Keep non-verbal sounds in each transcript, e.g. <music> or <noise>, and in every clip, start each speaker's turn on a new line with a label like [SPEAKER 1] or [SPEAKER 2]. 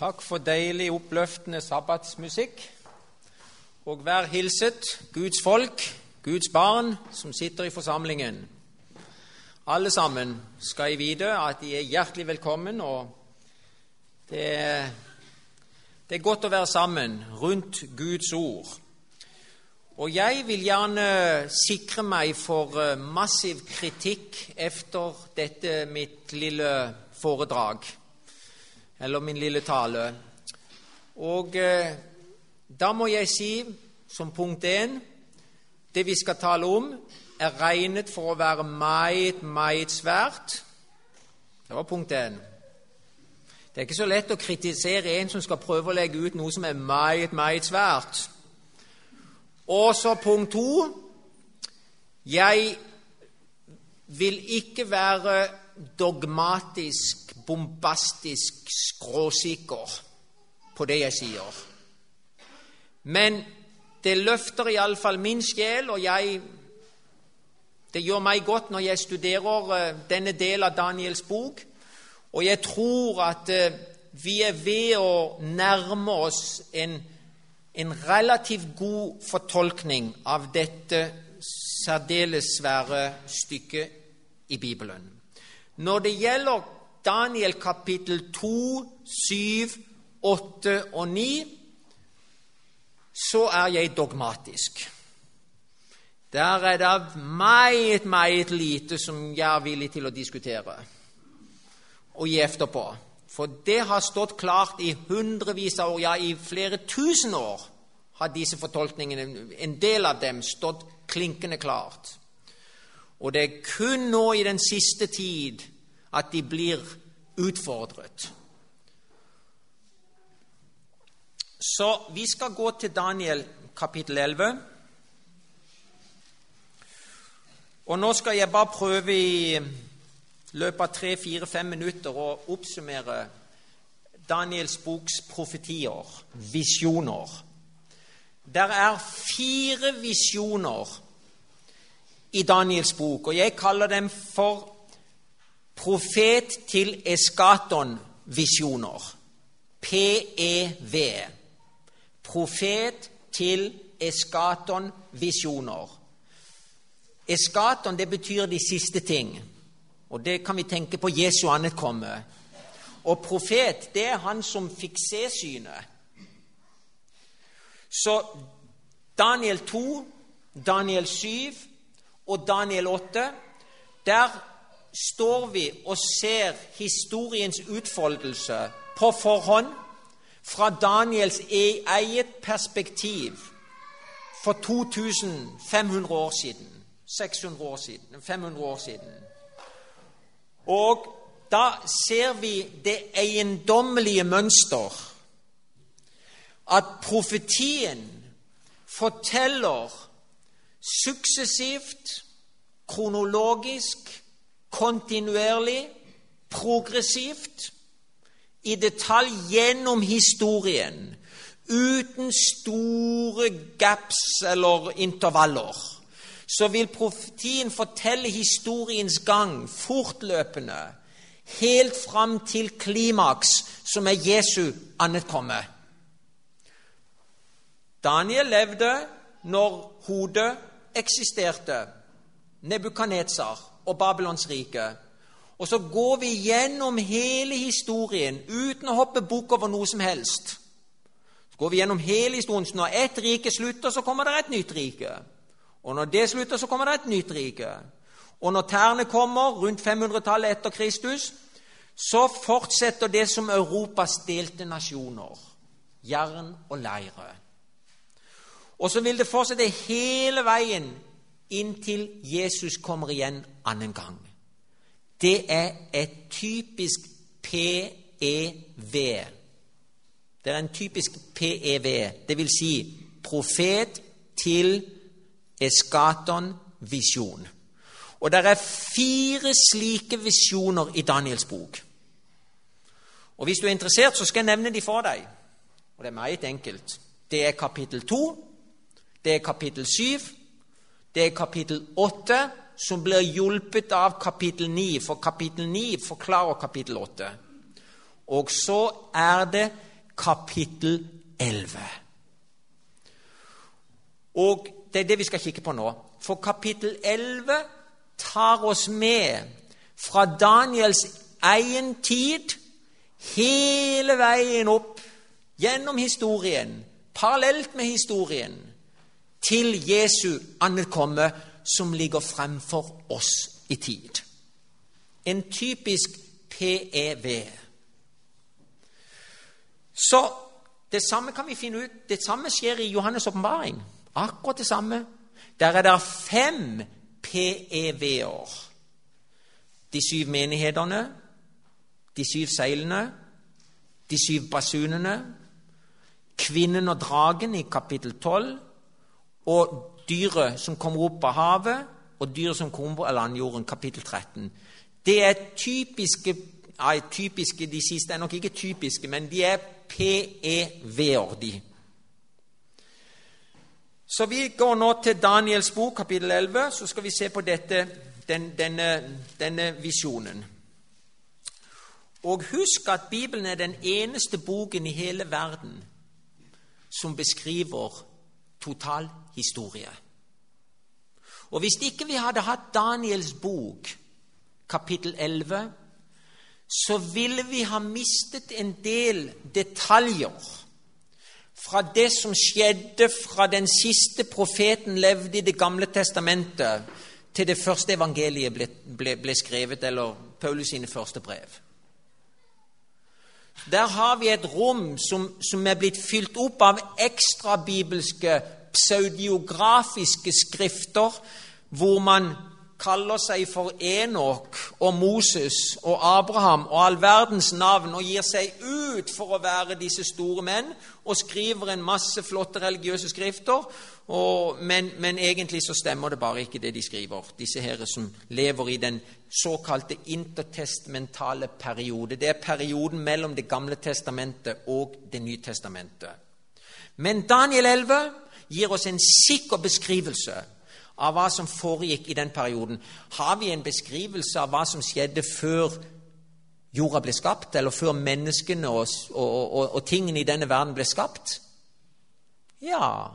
[SPEAKER 1] Takk for deilig, oppløftende sabbatsmusikk. Og vær hilset, Guds folk, Guds barn, som sitter i forsamlingen. Alle sammen skal jeg vite at de er hjertelig velkommen, og det er, det er godt å være sammen rundt Guds ord. Og jeg vil gjerne sikre meg for eh, massiv kritikk etter dette mitt lille foredrag, eller min lille tale. Og eh, da må jeg si som punkt én det vi skal tale om, er regnet for å være meget, meget svært. Det var punkt én. Det er ikke så lett å kritisere en som skal prøve å legge ut noe som er meget, meget svært. Og så punkt to Jeg vil ikke være dogmatisk, bombastisk skråsikker på det jeg sier. Men det løfter iallfall min sjel, og jeg det gjør meg godt når jeg studerer eh, denne delen av Daniels bok. Og jeg tror at eh, vi er ved å nærme oss en en relativt god fortolkning av dette særdeles svære stykket i Bibelen. Når det gjelder Daniel kapittel 2, 7, 8 og 9, så er jeg dogmatisk. Der er det meget, meget lite som jeg er villig til å diskutere og gi etterpå. For det har stått klart i hundrevis av år, ja, i flere tusen år har disse fortolkningene, en del av dem, stått klinkende klart. Og det er kun nå i den siste tid at de blir utfordret. Så vi skal gå til Daniel kapittel 11. Og nå skal jeg bare prøve i løpet av tre-fire-fem minutter å oppsummere Daniels boks profetier, visjoner. Der er fire visjoner i Daniels bok, og jeg kaller dem for profet til eskaton-visjoner. PEV. Profet til eskaton-visjoner. Eskaton det betyr de siste ting. Og det kan vi tenke på Jesu anetkomme. Og profet, det er han som fikk se synet. Så Daniel 2, Daniel 7 og Daniel 8 Der står vi og ser historiens utfoldelse på forhånd fra Daniels e- eget perspektiv for 2500 år siden. 600 år siden, 500 år siden. Og da ser vi det eiendommelige mønster at profetien forteller suksessivt, kronologisk, kontinuerlig, progressivt, i detalj gjennom historien, uten store gaps eller intervaller så vil profetien fortelle historiens gang fortløpende, helt fram til klimaks, som er Jesu anetkomme. Daniel levde når hodet eksisterte, Nebukadnetsar og Babylons rike. Og så går vi gjennom hele historien uten å hoppe bukk over noe som helst. Så går vi gjennom hele historien, så Når ett rike slutter, så kommer det et nytt rike. Og når det slutter, så kommer det et nytt rike. Og når tærne kommer rundt 500-tallet etter Kristus, så fortsetter det som Europas delte nasjoner jern og leire. Og så vil det fortsette hele veien inntil Jesus kommer igjen annen gang. Det er et typisk PEV. Det er en typisk PEV, det vil si profet til eskaton visjon. Og det er fire slike visjoner i Daniels bok. Og Hvis du er interessert, så skal jeg nevne de for deg. Og Det er meget enkelt. Det er kapittel 2, det er kapittel 7, det er kapittel 8, som blir hjulpet av kapittel 9, for kapittel 9 forklarer kapittel 8. Og så er det kapittel 11. Og det er det vi skal kikke på nå. For kapittel 11 tar oss med fra Daniels egen tid hele veien opp gjennom historien, parallelt med historien, til Jesu ankomme, som ligger fremfor oss i tid. En typisk PEV. Så det samme kan vi finne ut. Det samme skjer i Johannes' åpenbaring. Akkurat det samme. Der er det fem PEV-er. De syv menighetene, de syv seilene, de syv basunene, kvinnen og dragen i kapittel 12, og dyret som kommer opp av havet, og dyret som kommer på landjorden, kapittel 13. Det er typiske Nei, typiske, de siste er nok ikke typiske, men de er PEV-er, de. Så vi går nå til Daniels bok, kapittel 11, så skal vi se på dette, den, denne, denne visjonen. Og husk at Bibelen er den eneste boken i hele verden som beskriver total historie. Og hvis ikke vi hadde hatt Daniels bok, kapittel 11, så ville vi ha mistet en del detaljer fra det som skjedde fra den siste profeten levde i Det gamle testamentet, til det første evangeliet ble, ble, ble skrevet, eller Paulus sine første brev. Der har vi et rom som, som er blitt fylt opp av ekstrabibelske, pseudiografiske skrifter, hvor man kaller seg for Enok og Moses og Abraham og all verdens navn og gir seg ut for å være disse store menn og skriver en masse flotte religiøse skrifter, og, men, men, egentlig så stemmer det bare ikke det de skriver, disse her som lever i den såkalte intertestamentale periode. Det er perioden mellom Det gamle testamentet og Det nye testamentet. Men Daniel 11 gir oss en sikker beskrivelse av hva som foregikk i den perioden. Har vi en beskrivelse av hva som skjedde før jorda ble skapt, eller før menneskene og, og, og, og tingene i denne verden ble skapt? Ja,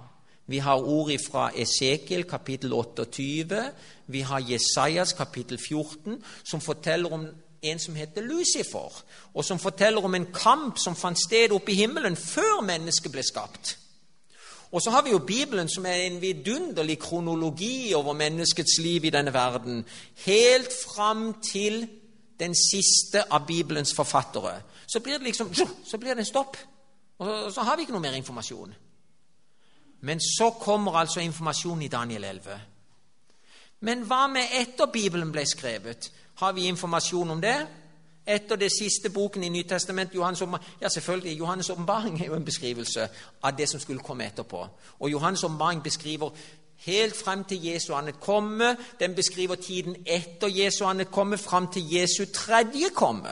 [SPEAKER 1] vi har ord fra Esekiel kapittel 28, vi har Jesajas kapittel 14, som forteller om en som heter Lucifer, og som forteller om en kamp som fant sted oppe i himmelen før mennesket ble skapt. Og så har vi jo Bibelen, som er en vidunderlig kronologi over menneskets liv i denne verden, helt fram til den siste av Bibelens forfattere. Så blir det liksom så blir det en stopp, og så har vi ikke noe mer informasjon. Men så kommer altså informasjonen i Daniel 11. Men hva med etter Bibelen ble skrevet? Har vi informasjon om det? Etter det siste boken i Nytestamentet, Johannes Ja, selvfølgelig, Johannes' åpenbaring er jo en beskrivelse av det som skulle komme etterpå. Og Johannes' åpenbaring beskriver helt frem til Jesu annet komme. Den beskriver tiden etter Jesu annet komme, frem til Jesu tredje komme.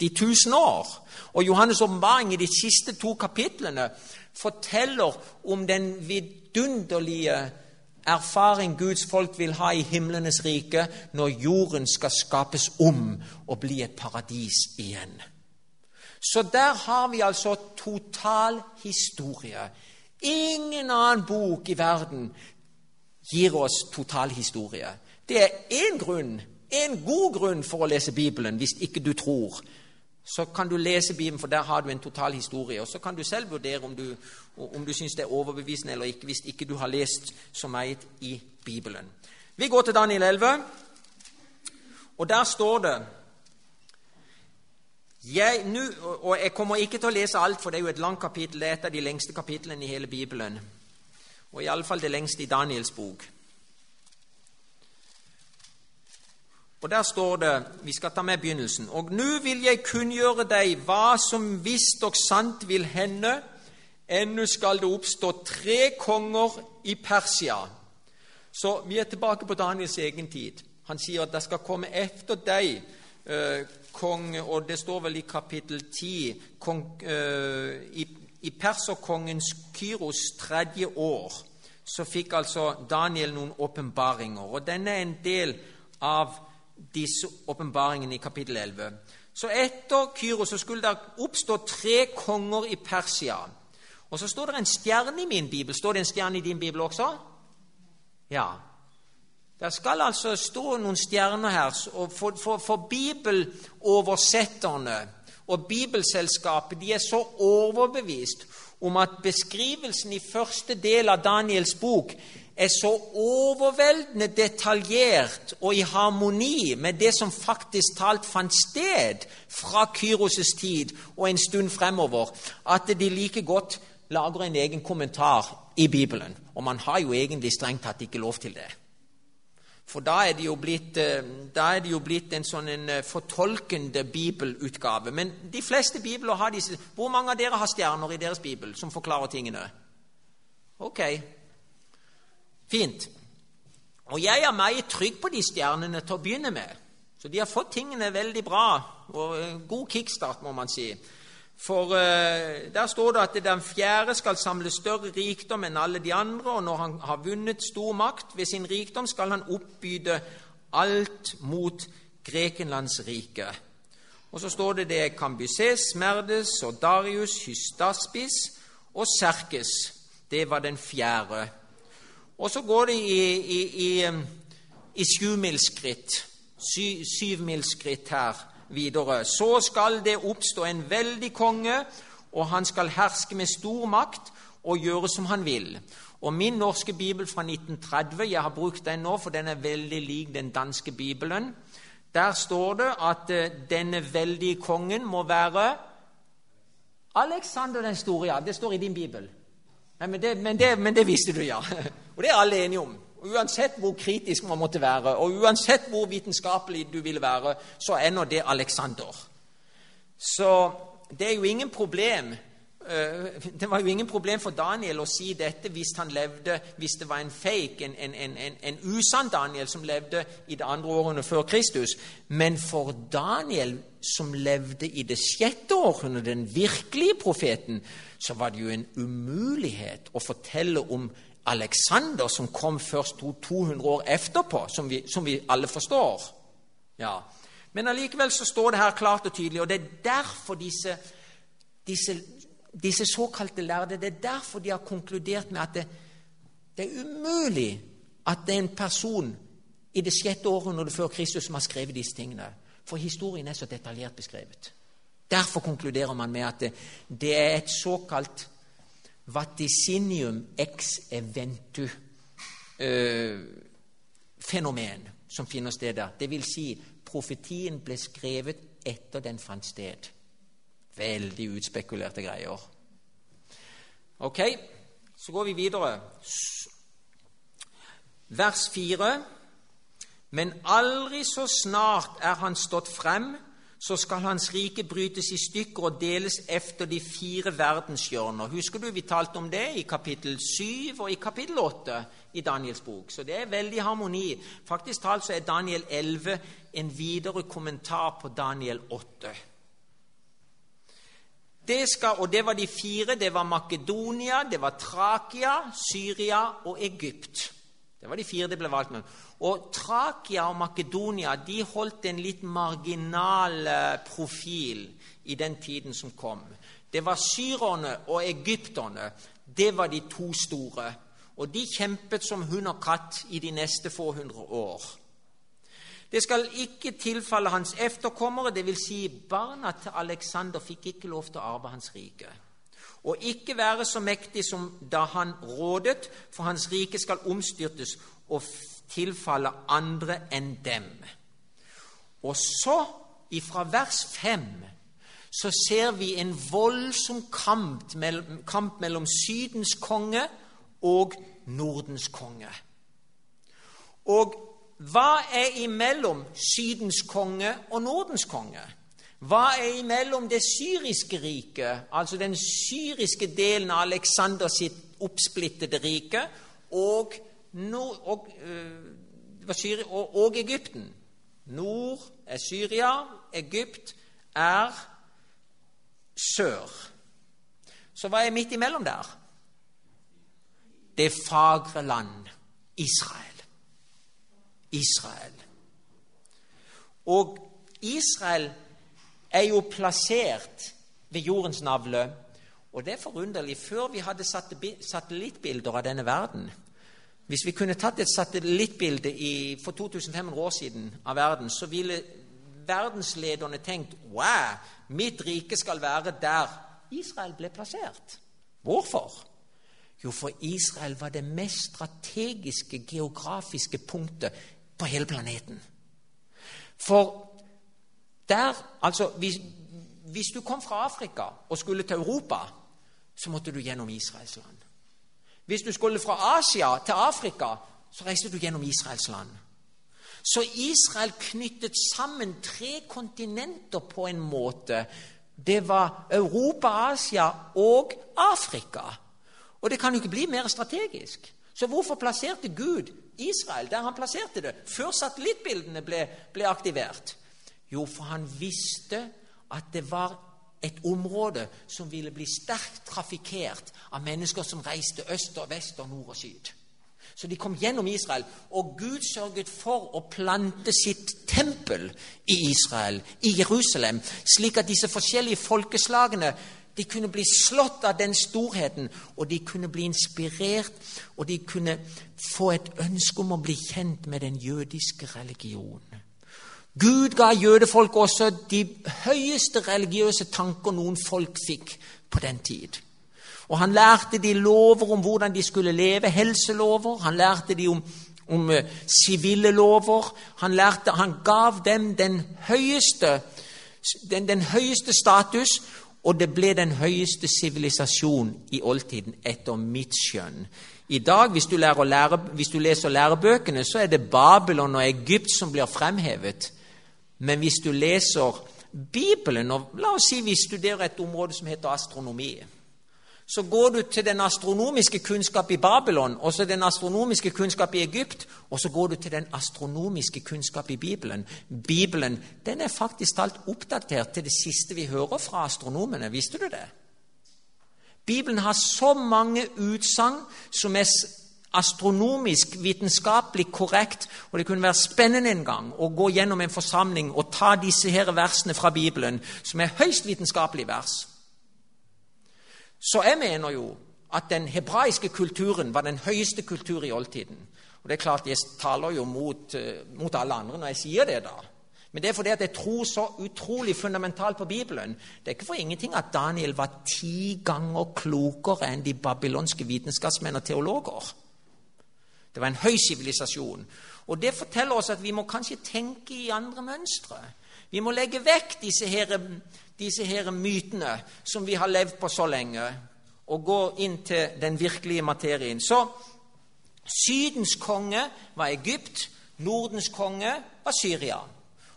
[SPEAKER 1] De tusen år. Og Johannes' åpenbaring i de siste to kapitlene forteller om den vidunderlige erfaring Guds folk vil ha i himlenes rike når jorden skal skapes om og bli et paradis igjen. Så der har vi altså total historie. Ingen annen bok i verden gir oss total historie. Det er én grunn, en god grunn for å lese Bibelen, hvis ikke du tror så kan du lese Bibelen, for der har du en total historie. Og så kan du selv vurdere om du, om du syns det er overbevisende eller ikke, hvis ikke du har lest så mye i Bibelen. Vi går til Daniel 11, og der står det jeg, nu, og jeg kommer ikke til å lese alt, for det er jo et langt kapittel. Det er et av de lengste kapitlene i hele Bibelen. Og iallfall det lengste i Daniels bok. Og Der står det Vi skal ta med begynnelsen. Og nå vil jeg kunngjøre deg hva som visst og sant vil hende. Ennå skal det oppstå tre konger i Persia. Så vi er tilbake på Daniels egen tid. Han sier at det skal komme etter deg eh, kong Og det står vel i kapittel 10 kong, eh, I, i perserkongens Kyros tredje år så fikk altså Daniel noen åpenbaringer. Og denne er en del av disse åpenbaringene i kapittel 11. Så etter Kyros så skulle det oppstå tre konger i Persia. Og så står det en stjerne i min bibel. Står det en stjerne i din bibel også? Ja. Det skal altså stå noen stjerner her. For, for, for bibeloversetterne og Bibelselskapet de er så overbevist om at beskrivelsen i første del av Daniels bok er så overveldende detaljert og i harmoni med det som faktisk talt fant sted fra Kyros' tid og en stund fremover, at de like godt lager en egen kommentar i Bibelen. Og man har jo egentlig strengt tatt ikke lov til det. For da er det jo blitt, eh, det jo blitt en sånn en eh, fortolkende bibelutgave. Men de fleste bibler har disse Hvor mange av dere har stjerner i deres bibel som forklarer tingene? Ok, fint. Og jeg er meget trygg på de stjernene til å begynne med. Så de har fått tingene veldig bra. Og god kickstart, må man si. For uh, der står det at den fjerde skal samle større rikdom enn alle de andre, og når han har vunnet stor makt ved sin rikdom, skal han oppbyde alt mot Grekenlands rike. Og så står det det Kambyses, Merdes og Darius, Hystaspis og Serkes. Det var den fjerde. Og så går det i, i, i, i sjumilsskritt. Sy, syvmilsskritt her videre. Så skal det oppstå en veldig konge, og han skal herske med stor makt og gjøre som han vil. Og Min norske bibel fra 1930, jeg har brukt den nå, for den er veldig lik den danske bibelen. Der står det at eh, denne veldige kongen må være Alexander den store. Ja, det står i din bibel. Nei, men, det, men, det, men det visste du, ja. <laughs> Og det er alle enige om. Og Uansett hvor kritisk man måtte være, og uansett hvor vitenskapelig du ville være, så er nå det Alexander. Så det er jo ingen problem eh, det var jo ingen problem for Daniel å si dette hvis han levde, hvis det var en fake, en, en, en, en usann Daniel som levde i det andre århundret før Kristus. Men for Daniel, som levde i det sjette århundret, den virkelige profeten, så var det jo en umulighet å fortelle om Alexander, som kom først 200 år etterpå, som vi, som vi alle forstår. Ja. Men allikevel så står det her klart og tydelig, og det er derfor disse, disse, disse såkalte lærde det er derfor de har konkludert med at det, det er umulig at det er en person i det sjette århundret før Kristus som har skrevet disse tingene. For historien er så detaljert beskrevet. Derfor konkluderer man med at det, er et såkalt vaticinium ex eventu-fenomen eh, som finner sted der. Det vil si, profetien ble skrevet etter den fant sted. Veldig utspekulerte greier. Ok, så går vi videre. Vers 4. Men aldri så snart er han stått frem, så skal hans rike brytes i stykker og deles efter de fire verdenshjørner. Husker du vi talte om det i kapittel 7 og i kapittel 8 i Daniels bok? Så det er veldig harmoni. Faktisk talt så er Daniel 11 en videre kommentar på Daniel 8. Det skal, og det var de fire. Det var Makedonia, det var Trakia, Syria og Egypt. Det var de fire det ble valgt med. Og Trakia og Makedonia de holdt en litt marginal eh, profil i den tiden som kom. Det var syrerne og egypterne. Det var de to store. Og de kjempet som hund og katt i de neste få hundre år. Det skal ikke tilfalle hans efterkommere, dvs. Si barna til Aleksander fikk ikke lov til å arve hans rike og ikke være så mektig som da han rådet, for hans rike skal omstyrtes og tilfalle andre enn dem. Og så, ifra vers 5, så ser vi en voldsom kamp mellom, kamp mellom Sydens konge og Nordens konge. Og hva er imellom Sydens konge og Nordens konge? Hva er imellom det syriske riket, altså den syriske delen av Aleksanders oppsplittede rike, og, nord, og, øh, og, og Egypten? Nord er Syria, Egypt er sør. Så hva er midt imellom der? Det fagre land Israel. Israel. Og Israel er jo plassert ved jordens navle. Og det er forunderlig. Før vi hadde satellittbilder av denne verden Hvis vi kunne tatt et satellittbilde for 2500 år siden av verden, så ville verdenslederne tenkt Wow, mitt rike skal være der Israel ble plassert. Hvorfor? Jo, for Israel var det mest strategiske geografiske punktet på hele planeten. For der Altså, hvis, hvis du kom fra Afrika og skulle til Europa, så måtte du gjennom Israels land. Hvis du skulle fra Asia til Afrika, så reiste du gjennom Israels land. Så Israel knyttet sammen tre kontinenter på en måte. Det var Europa, Asia og Afrika. Og det kan jo ikke bli mer strategisk. Så hvorfor plasserte Gud Israel der han plasserte det, før satellittbildene ble, ble aktivert? Jo, for han visste at det var et område som ville bli sterkt trafikkert av mennesker som reiste øst og vest og nord og syd. Så de kom gjennom Israel, og Gud sørget for å plante sitt tempel i Israel, i Jerusalem, slik at disse forskjellige folkeslagene de kunne bli slått av den storheten, og de kunne bli inspirert, og de kunne få et ønske om å bli kjent med den jødiske religionen. Gud ga jødefolk også de høyeste religiøse tanker noen folk fikk på den tid. Og Han lærte de lover om hvordan de skulle leve, helselover. Han lærte de om, om uh, sivile lover. Han, lærte, han gav dem den høyeste, den, den høyeste status, og det ble den høyeste sivilisasjon i oldtiden, etter mitt skjønn. I dag, hvis du, lære, hvis du, leser lærebøkene, så er det Babylon og Egypt som blir fremhevet. Men hvis du leser Bibelen, og la oss si vi studerer et område som heter astronomi, så går du til den astronomiske kunnskap i Babylon, og så den astronomiske kunnskap i Egypt, og så går du til den astronomiske kunnskap i Bibelen. Bibelen den er faktisk talt oppdatert til det siste vi hører fra astronomene. Visste du det? Bibelen har så mange utsagn som er astronomisk, vitenskapelig korrekt, og det kunne være spennende en gang å gå gjennom en forsamling og ta disse her versene fra Bibelen, som er høyst vitenskapelige vers. Så jeg mener jo at den hebraiske kulturen var den høyeste kultur i oldtiden. Og det er klart, Jeg taler jo mot, uh, mot alle andre når jeg sier det. da. Men det er fordi at jeg tror så utrolig fundamentalt på Bibelen. Det er ikke for ingenting at Daniel var ti ganger klokere enn de babylonske vitenskapsmenn og teologer. Det var en høy sivilisasjon. Og det forteller oss at vi må kanskje tenke i andre mønstre. Vi må legge vekk disse her disse her mytene som vi har levd på så lenge, og gå inn til den virkelige materien. Så Sydens konge var Egypt, Nordens konge var Syria.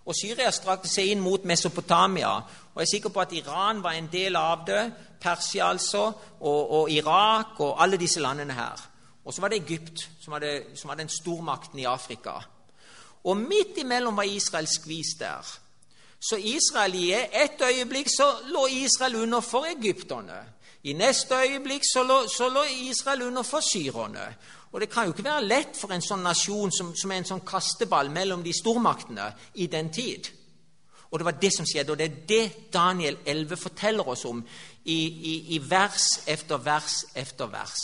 [SPEAKER 1] Og Syria strakte seg inn mot Mesopotamia. Og jeg er sikker på at Iran var en del av det. Persia, altså. Og, og Irak og alle disse landene her. Og så var det Egypt, som var, det, som var den stormakten i Afrika. Og midt imellom var Israel skvist der. Så Israel i et øyeblikk så lå Israel under for egypterne. I neste øyeblikk så lå, så lå Israel under for syrerne. Og Det kan jo ikke være lett for en sånn nasjon som, som er en sånn kasteball mellom de stormaktene i den tid. Og det var det som skjedde, og det er det Daniel 11 forteller oss om i, i, i vers efter vers efter vers.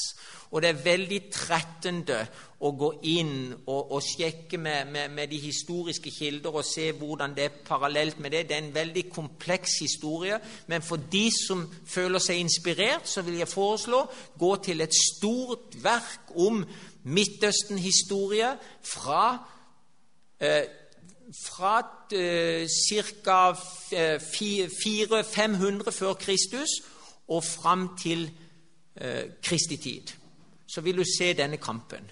[SPEAKER 1] Og det er veldig trettende å gå inn og, og sjekke med, med, med, de historiske kilder og se hvordan det er parallelt med det. Det er en veldig kompleks historie, men for de som føler seg inspirert, så vil jeg foreslå gå til et stort verk om Midtøsten-historie fra eh, fra eh, ca. 400-500 før Kristus og fram til eh, Kristi tid så vil du se denne kampen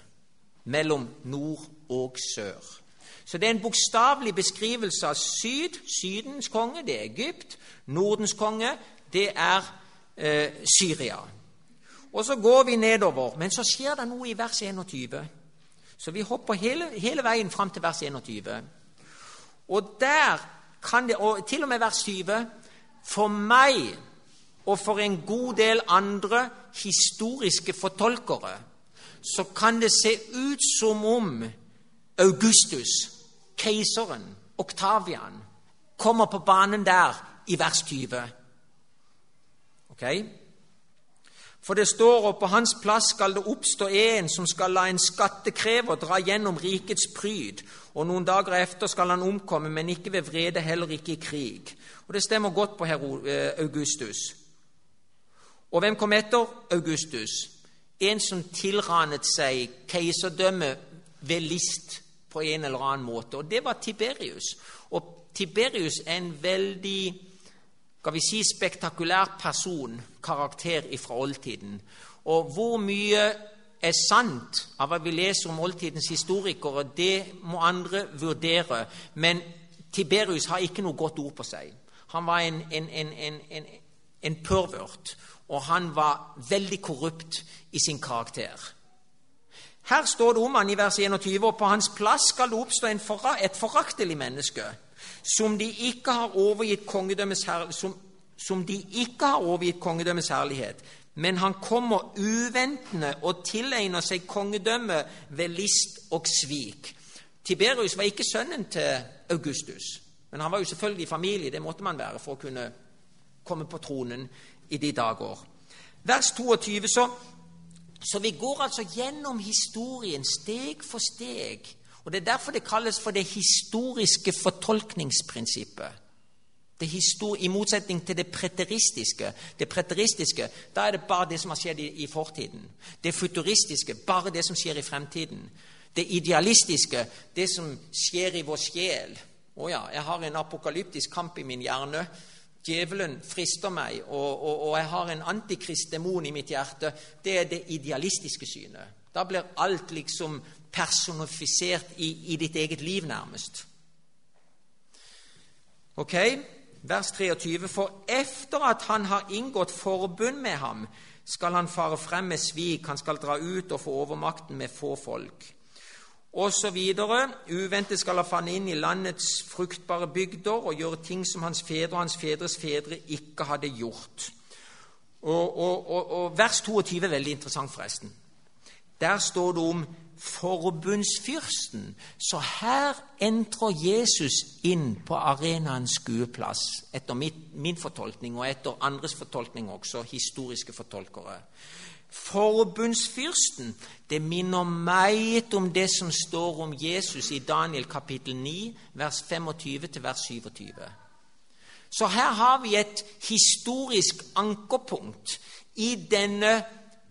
[SPEAKER 1] mellom nord og sør. Så det er en bokstavelig beskrivelse av syd. Sydens konge, det er Egypt. Nordens konge, det er eh, Syria. Og så går vi nedover, men så skjer det noe i vers 21. Så vi hopper hele, hele veien fram til vers 21. Og der kan det, og til og med vers 20 For meg og for en god del andre historiske fortolkere så kan det se ut som om Augustus, keiseren, Oktavian, kommer på banen der i vers 20. Ok? For det står og på hans plass skal det oppstå en som skal la en skattekrever dra gjennom rikets pryd, og noen dager efter skal han omkomme, men ikke ved vrede, heller ikke i krig. Og Det stemmer godt på herr Augustus. Og hvem kom etter Augustus? En som tilranet seg keiserdømmet ved list på en eller annen måte, og det var Tiberius. Og Tiberius er en veldig skal vi si, spektakulær person, karakter fra oldtiden. Og hvor mye er sant av hva vi leser om oldtidens historikere, det må andre vurdere. Men Tiberius har ikke noe godt ord på seg. Han var en, en, en, en pervert, og han var veldig korrupt i sin karakter. Her står det om han i vers 21, og på hans plass skal det oppstå et foraktelig menneske som de ikke har overgitt kongedømmets som de ikke har overgitt kongedømmets herlighet, men han kommer uventende og tilegner seg kongedømme ved list og svik. Tiberius var ikke sønnen til Augustus, men han var jo selvfølgelig i familie. Det måtte man være for å kunne komme på tronen i de dager. Vers 22, så, så vi går altså gjennom historien steg for steg og Det er derfor det kalles for det historiske fortolkningsprinsippet. I motsetning til det preteristiske. Det preteristiske, Da er det bare det som har skjedd i, i fortiden. Det futuristiske, bare det som skjer i fremtiden. Det idealistiske, det som skjer i vår sjel. Å ja, jeg har en apokalyptisk kamp i min hjerne. Djevelen frister meg, og, og, og jeg har en antikristdemon i mitt hjerte. Det er det idealistiske synet. Da blir alt liksom personifisert i, i ditt eget liv, nærmest. Ok, vers 23. For efter at han har inngått forbund med ham, skal han fare frem med svik, han skal dra ut og få overmakten med få folk. Videre. Uventet skal han fanne inn i landets fruktbare bygder og gjøre ting som hans fedre og hans fedres fedre ikke hadde gjort. Og, og, og, og Vers 22 er veldig interessant, forresten. Der står det om forbundsfyrsten. Så her entrer Jesus inn på arenaens skueplass, etter min fortolkning og etter andres fortolkning også, historiske fortolkere. Forbundsfyrsten det minner meget om det som står om Jesus i Daniel kapittel 9, vers 25 til vers 27. Så her har vi et historisk ankerpunkt i denne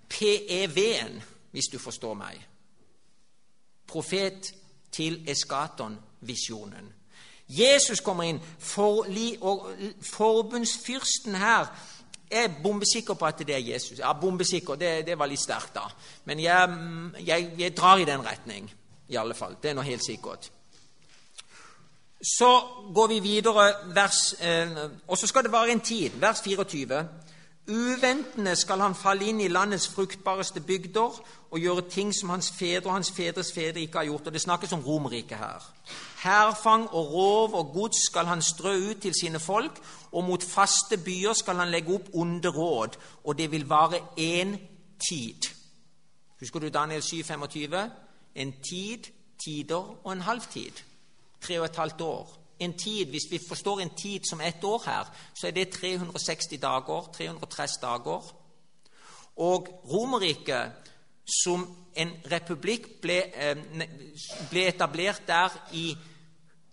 [SPEAKER 1] PEV-en, hvis du forstår meg profet til Eskaton-visjonen. Jesus kommer inn, for, og forbundsfyrsten her jeg er bombesikker på at det er Jesus. Ja, bombesikker, det, det var litt sterkt, da. Men jeg, jeg, jeg, drar i den retning, i alle fall. Det er noe helt sikkert. Så går vi videre, vers, eh, og så skal det være en tid. Vers 24. Uventende skal han falle inn i landets fruktbareste bygder og gjøre ting som hans fedre og hans fedres fedre ikke har gjort. Og Det snakkes om Romerriket her. Hærfang og rov og gods skal han strø ut til sine folk, og mot faste byer skal han legge opp onde råd, og det vil vare én tid. Husker du Daniel 7, 25? En tid, tider og en halvtid. Tre og et halvt år en tid, Hvis vi forstår en tid som ett år her, så er det 360 dager, 330 dager. Og Romerriket, som en republikk, ble, eh, ble etablert der i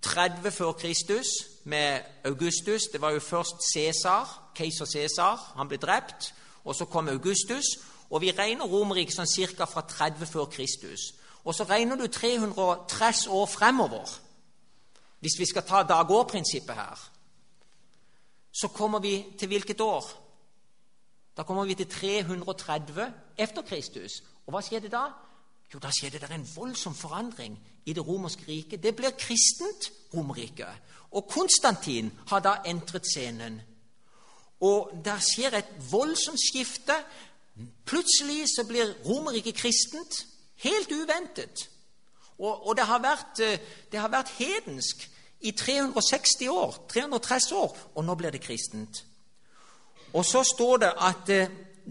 [SPEAKER 1] 30 før Kristus med Augustus. Det var jo først Cæsar, keiser Cæsar. Han ble drept. Og så kom Augustus. Og vi regner Romerriket sånn ca. fra 30 før Kristus. Og så regner du 330 år fremover hvis vi skal ta dag-år-prinsippet her, så kommer vi til hvilket år? Da kommer vi til 330 efter Kristus. Og hva skjedde da? Jo, da skjedde det en voldsom forandring i det romerske riket. Det blir kristent Romerrike. Og Konstantin har da entret scenen. Og der skjer et voldsomt skifte. Plutselig så blir Romerriket kristent. Helt uventet. Og, og det, har vært, eh, det, har vært, hedensk i 360 år, 330 år, og nå blir det kristent. Og så står det at eh,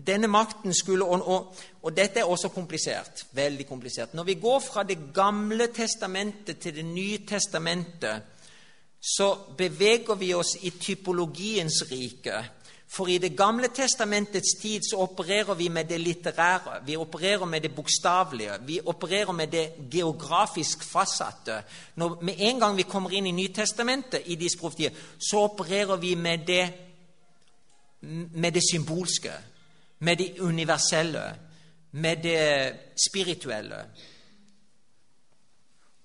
[SPEAKER 1] denne makten skulle og, og, og, dette er også komplisert. Veldig komplisert. Når vi går fra Det gamle testamentet til Det nye testamentet, så beveger vi oss i typologiens rike. For i Det gamle testamentets tid så opererer vi med det litterære, vi opererer med det bokstavelige, vi opererer med det geografisk fastsatte. Når, med en gang vi kommer inn i Nytestamentet, i disse profetier, så opererer vi med det, med det symbolske, med det universelle, med det spirituelle.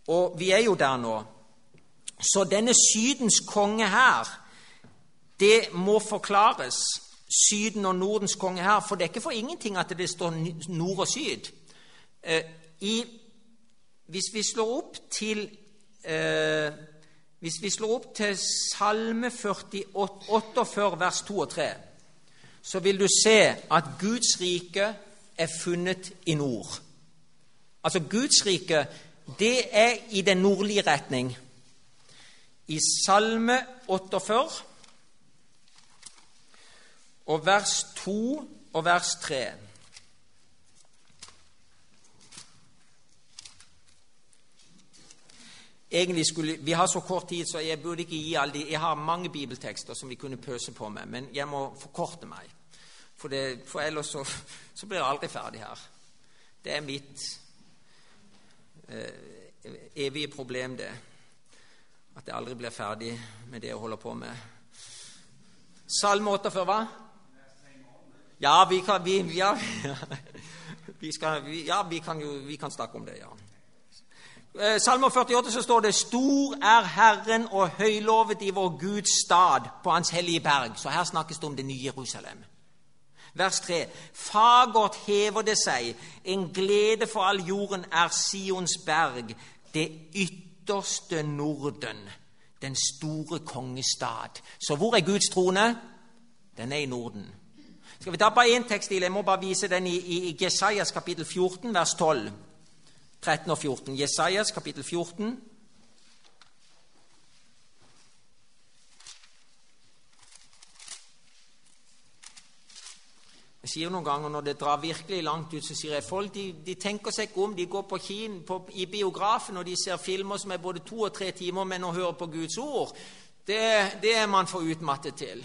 [SPEAKER 1] Og vi er jo der nå. Så denne Sydens konge her det må forklares. Syden og Nordens konge her. For det er ikke for ingenting at det står nord og syd. Eh, I, hvis vi slår opp til eh, Hvis vi slår opp til Salme 48, vers 2 og 3, så vil du se at Guds rike er funnet i nord. Altså, Guds rike, det er i den nordlige retning. I Salme 48 og vers 2 og vers 3. Egentlig skulle, Vi har så kort tid, så jeg burde ikke gi alle de Jeg har mange bibeltekster som vi kunne pøse på med, men jeg må forkorte meg. For, det, for ellers så, så, blir jeg aldri ferdig her. Det er mitt eh, evige problem, det. At jeg aldri blir ferdig med det jeg holder på med. Salme 48, hva? Ja, vi kan, vi, ja, <laughs> vi skal, vi, ja, vi kan jo vi kan snakke om det, ja. Eh, Salme 48 så står det 'Stor er Herren og høylovet i vår Guds stad på Hans hellige berg'. Så her snakkes det om det nye Jerusalem. Vers 3.: Fagert hever det seg, en glede for all jorden er Sions berg, det ytterste Norden, den store kongestad. Så hvor er Guds trone? Den er i Norden. Skal vi ta bare én tekst til? Jeg må bare vise den i, i Jesajas kapittel 14, vers 12. 13 og 14. Jesajas kapittel 14. Jeg sier noen ganger Når det drar virkelig langt ut, så sier jeg folk de, de tenker seg ikke om. De går på kin, på, i biografen og de ser filmer som er både to og tre timer, men å høre på Guds ord, det, det er man for utmattet til.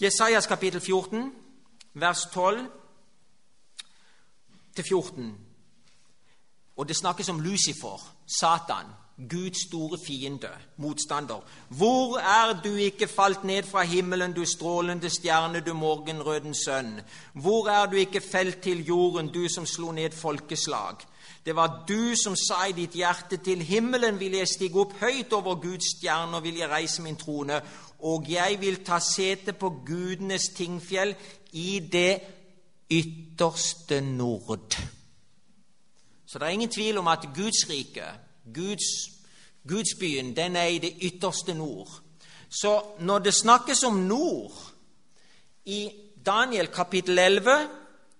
[SPEAKER 1] Jesajas kapittel 14, vers 12 til 14. Og det snakkes om Lucifer, Satan, Guds store fiende, motstander. Hvor er du ikke falt ned fra himmelen, du strålende stjerne, du morgenrødens sønn? Hvor er du ikke felt til jorden, du som slo ned folkeslag? Det var du som sa i ditt hjerte, til himmelen vil jeg stige opp høyt over Guds stjerner, vil jeg reise min trone, og jeg vil ta sete på gudenes tingfjell i det ytterste nord. Så det er ingen tvil om at Guds rike, Guds, Gudsbyen, den er i det ytterste nord. Så når det snakkes om nord i Daniel kapittel 11,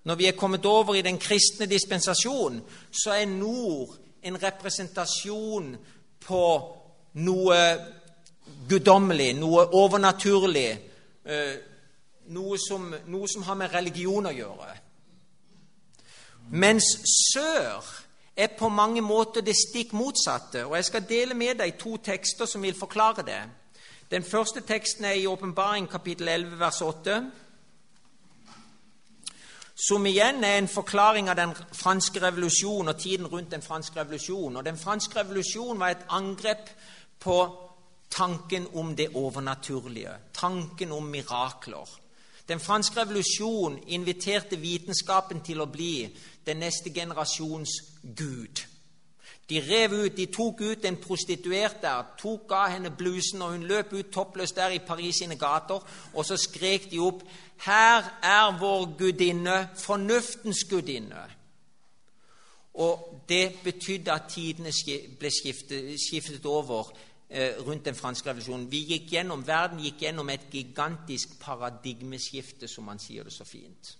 [SPEAKER 1] når vi er kommet over i den kristne dispensasjon, så er nord en representasjon på noe guddommelig, noe overnaturlig, eh, noe som, noe som, har med religion å gjøre. Mens sør er på mange måter det stikk motsatte. Og Jeg skal dele med deg to tekster som vil forklare det. Den første teksten er i Åpenbaring kapittel 11, vers 8. Som igjen er en forklaring av den franske revolusjonen og tiden rundt den franske revolusjonen. Og Den franske revolusjonen var et angrep på tanken om det overnaturlige, tanken om mirakler. Den franske revolusjon inviterte vitenskapen til å bli den neste generasjons gud. De rev ut, de tok ut en prostituert der, tok av henne blusen, og hun løp ut toppløs der i Paris sine gater. Og så skrek de opp 'Her er vår gudinne, fornuftens gudinne'. Og det betydde at tidene ble skiftet, skiftet over rundt den franske revolusjonen. Vi gikk gjennom, Verden gikk gjennom et gigantisk paradigmeskifte, som man sier det så fint.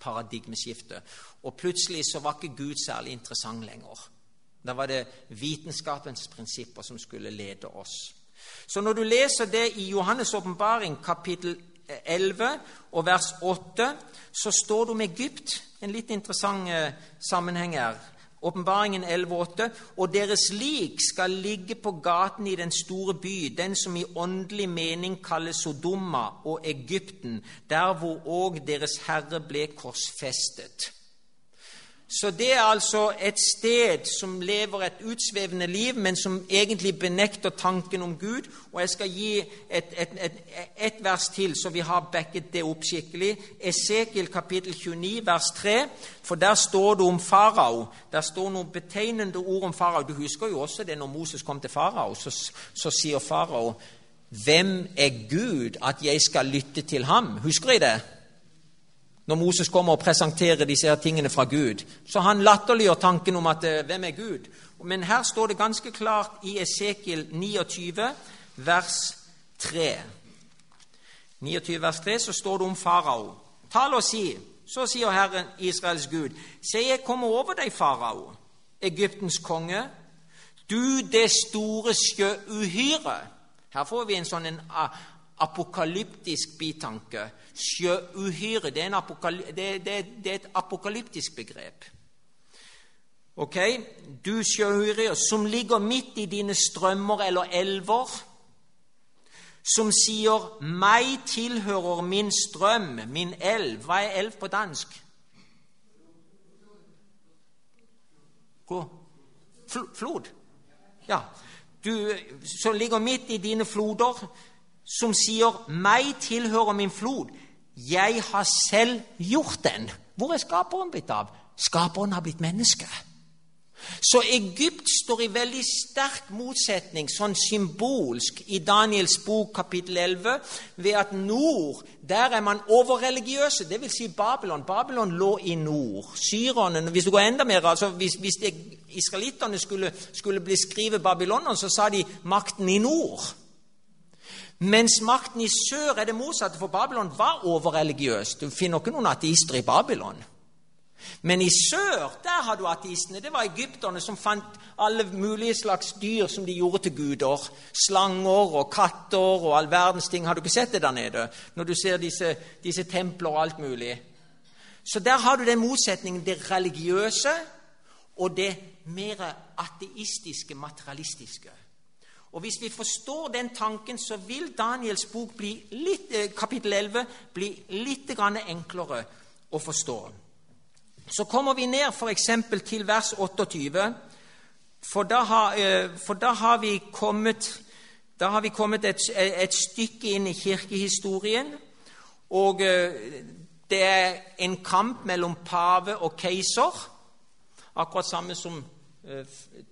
[SPEAKER 1] Paradigmeskifte. Og plutselig så var ikke Gud særlig interessant lenger. Da var det vitenskapens prinsipper som skulle lede oss. Så når du leser det i Johannes' åpenbaring, kapittel 11 og vers 8, så står det om Egypt. En litt interessant eh, sammenheng her. Åpenbaringen 11,8.: Og deres lik skal ligge på gaten i den store by, den som i åndelig mening kalles Sodoma og Egypten, der hvor òg deres Herre ble korsfestet. Så det er altså et sted som lever et utsvevende liv, men som egentlig benekter tanken om Gud. Og jeg skal gi et, et, et, et vers til, så vi har backet det opp skikkelig. Esekiel kapittel 29, vers 3. For der står det om farao. Der står noen betegnende ord om farao. Du husker jo også det når Moses kom til farao. Så, så sier farao, 'Hvem er Gud at jeg skal lytte til ham?' Husker dere det? Når Moses kommer og presenterer disse her tingene fra Gud. Så han latterliggjør tanken om at eh, hvem er Gud? Men her står det ganske klart i Esekiel 29, vers 3. 29 vers 3 så står det om farao. Tal og si, så sier Herren Israels Gud, se, jeg kommer over deg, farao, Egyptens konge, du det store sjøuhyret. Her får vi en sånn en apokalyptisk bitanke. Sjøuhyre det, det, det, det er et apokalyptisk begrep. Ok, Du sjøuhyre som ligger midt i dine strømmer eller elver, som sier 'meg tilhører min strøm, min elv'. Hva er elv på dansk? Hvor? Flod? Ja. Du som ligger midt i dine floder, som sier 'meg tilhører min flod'. Jeg har selv gjort den. Hvor er skaperen blitt av? Skaperen har blitt menneske. Så Egypt står i veldig sterk motsetning, sånn symbolsk, i Daniels bok kapittel 11, ved at nord, der er man overreligiøse. Vil si Babylon. Babylon lå i nord. Syrerne Hvis du går enda mer, altså hvis, hvis israelittene skulle, skulle beskrive babylonerne, så sa de makten i nord. Mens makten i sør er det motsatte, for Babylon var overreligiøs. Du finner ikke noen ateister i Babylon. Men i sør der har du ateistene. Det var egypterne som fant alle mulige slags dyr som de gjorde til guder. Slanger og katter og all verdens ting. Har du ikke sett det der nede? Når du ser disse, disse templer og alt mulig. Så der har du den motsetningen det religiøse og det mer ateistiske, materialistiske. Og Hvis vi forstår den tanken, så vil Daniels bok, litt, eh, kapittel 11, bli litt enklere å forstå. Så kommer vi ned f.eks. til vers 28, for da har, eh, for da har vi kommet, har vi kommet et, et, stykke inn i kirkehistorien. Og eh, det er en kamp mellom pave og keiser, akkurat samme som Eh,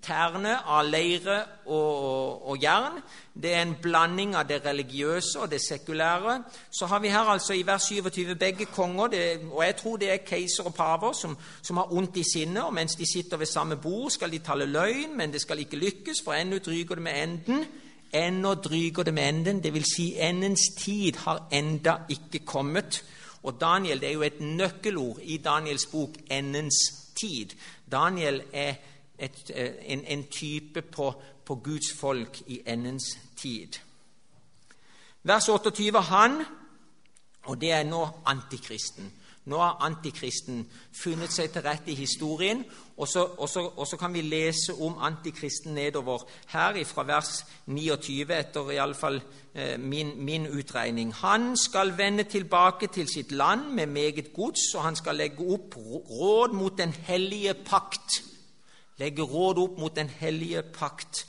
[SPEAKER 1] tærne av leire og, og, jern. Det er en blanding av det religiøse og det sekulære. Så har vi her altså i vers 27 begge konger, det, og jeg tror det er keiser og paver, som, som har ondt i sinnet. Og mens de sitter ved samme bord, skal de tale løgn, men det skal ikke lykkes, for ennå dryger det med enden. Ennå dryger det med enden, dvs. Si endens tid har enda ikke kommet. Og Daniel, det er jo et nøkkelord i Daniels bok 'endens tid'. Daniel er et, eh, en, en, type på, på, Guds folk i endens tid. Vers 28 han, og det er nå antikristen. Nå har antikristen funnet seg til rette i historien, og så, og, så, og så, kan vi lese om antikristen nedover her fra vers 29, etter iallfall eh, min, min utregning. Han skal vende tilbake til sitt land med meget gods, og han skal legge opp råd mot den hellige pakt legge råd opp mot den hellige pakt.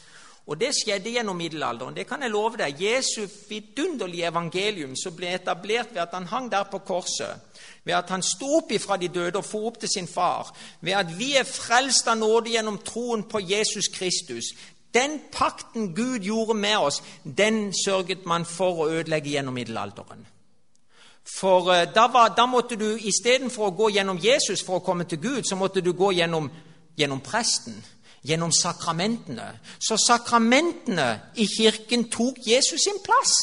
[SPEAKER 1] Og Det skjedde gjennom middelalderen. Det kan jeg love deg. Jesu vidunderlige evangelium som ble etablert ved at han hang der på korset, ved at han sto opp ifra de døde og for opp til sin far, ved at vi er frelst av nåde gjennom troen på Jesus Kristus. Den pakten Gud gjorde med oss, den sørget man for å ødelegge gjennom middelalderen. For uh, da, var, da måtte du istedenfor å gå gjennom Jesus for å komme til Gud, så måtte du gå gjennom gjennom presten, gjennom sakramentene. Så sakramentene i kirken tok Jesus sin plass.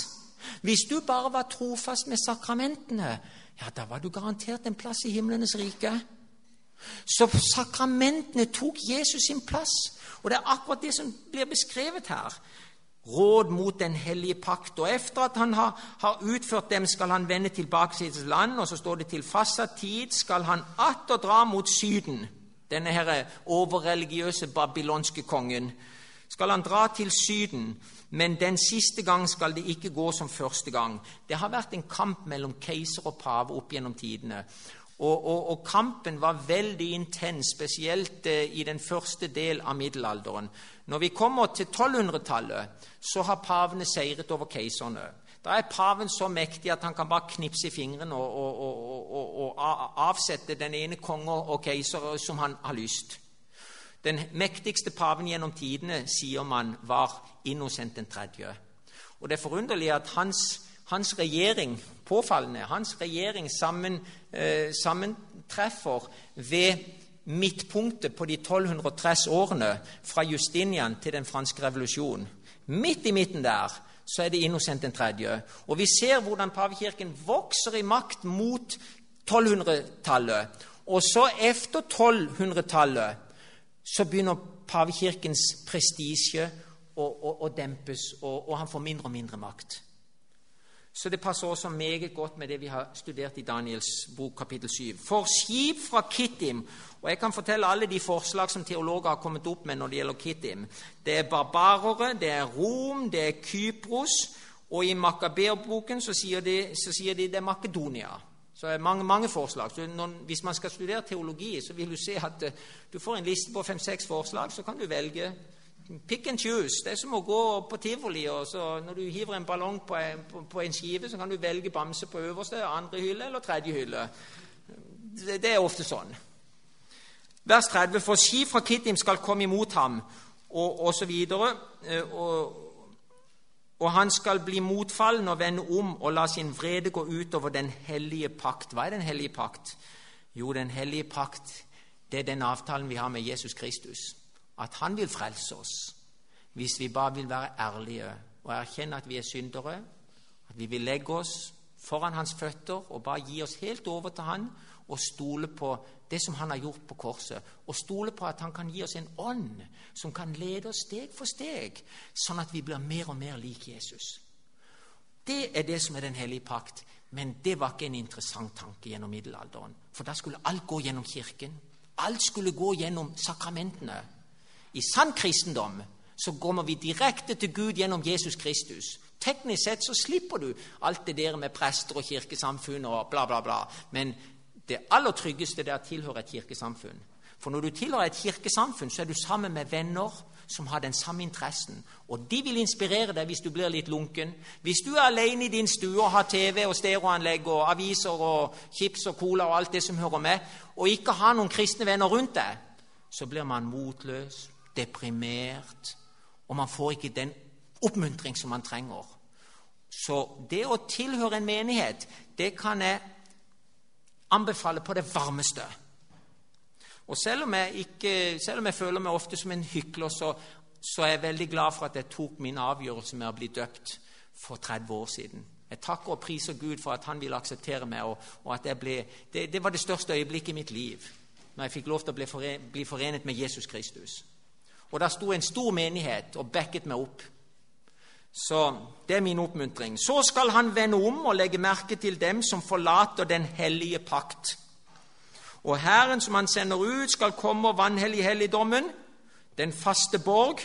[SPEAKER 1] Hvis du bare var trofast med sakramentene, ja, da var du garantert en plass i himlenes rike. Så sakramentene tok Jesus sin plass. Og det er akkurat det som blir beskrevet her. Råd mot den hellige pakt. Og etter at han har, har utført dem, skal han vende tilbake til sitt land. Og så står det til fastsatt tid skal han atter dra mot Syden denne her overreligiøse babylonske kongen, skal han dra til Syden, men den siste gang skal det ikke gå som første gang. Det har vært en kamp mellom keiser og pave opp gjennom tidene. Og, og, og, kampen var veldig intens, spesielt eh, i den første del av middelalderen. Når vi kommer til 1200-tallet, så har pavene seiret over keiserne. Da er paven så mektig at han kan bare knipse i fingrene og, og, og avsette den ene konge og keiser som han har lyst. Den mektigste paven gjennom tidene sier man var Innocent den tredje. Og Det er forunderlig at hans, hans regjering påfallende, hans regjering sammen, eh, sammentreffer ved midtpunktet på de 1230 årene fra Justinian til den franske revolusjonen. Midt i midten der så er det Innocent den tredje. Og vi ser hvordan pavekirken vokser i makt mot 1200-tallet. Og så efter 1200-tallet så begynner pavekirkens prestisje å, å, å, dempes, og, og han får mindre og mindre makt. Så det passer også meget godt med det vi har studert i Daniels bok kapittel 7. For skip fra Kittim Og jeg kan fortelle alle de forslag som teologer har kommet opp med når det gjelder Kittim. Det er barbarere, det er Rom, det er Kypros, og i Makaber-boken så, sier de, så sier de det er Makedonia. Så det er mange, mange forslag. Så når, hvis man skal studere teologi, så vil du se at uh, du får en liste på fem-seks forslag, så kan du velge Pick and choose. Det er som å gå på tivoli. og så Når du hiver en ballong på en, på, på en skive, så kan du velge bamse på øverste, andre hylle eller tredje hylle. Det, det er ofte sånn. Vers 30. For ski fra Kittim skal komme imot ham, og osv. Og, eh, og, og han skal bli motfallen og vende om og la sin vrede gå utover den hellige pakt. Hva er den hellige pakt? Jo, den hellige pakt det er den avtalen vi har med Jesus Kristus at han vil frelse oss hvis vi bare vil være ærlige og erkjenne at vi er syndere, at vi vil legge oss foran hans føtter og bare gi oss helt over til han og stole på det som han har gjort på korset, og stole på at han kan gi oss en ånd som kan lede oss steg for steg, sånn at vi blir mer og mer lik Jesus. Det er det som er den hellige pakt, men det var ikke en interessant tanke gjennom middelalderen. For da skulle alt gå gjennom Kirken. Alt skulle gå gjennom sakramentene. I sann kristendom så kommer vi direkte til Gud gjennom Jesus Kristus. Teknisk sett så slipper du alt det der med prester og kirkesamfunn og bla, bla, bla. Men det aller tryggeste er å tilhøre et kirkesamfunn. For når du tilhører et kirkesamfunn, så er du sammen med venner som har den samme interessen. Og de vil inspirere deg hvis du blir litt lunken. Hvis du er alene i din stue og har TV og stereoanlegg og aviser og chips og cola og alt det som hører med, og ikke har noen kristne venner rundt deg, så blir man motløs, deprimert, og man får ikke den oppmuntring som man trenger. Så det å tilhøre en menighet, det kan jeg anbefale på det varmeste. Og selv om jeg, ikke, selv om jeg føler meg ofte som en hykler, så, så, er jeg veldig glad for at jeg tok min avgjørelse med å bli døpt for 30 år siden. Jeg takker og priser Gud for at han ville akseptere meg, og, og at ble, det, det, var det største øyeblikket i mitt liv, når jeg fikk lov til å bli, bli forenet med Jesus Kristus. Og der sto en stor menighet og backet meg opp. Så det er min oppmuntring. Så skal han vende om og legge merke til dem som forlater den hellige pakt. Og Hæren som han sender ut, skal komme og vanhellige helligdommen, den faste borg.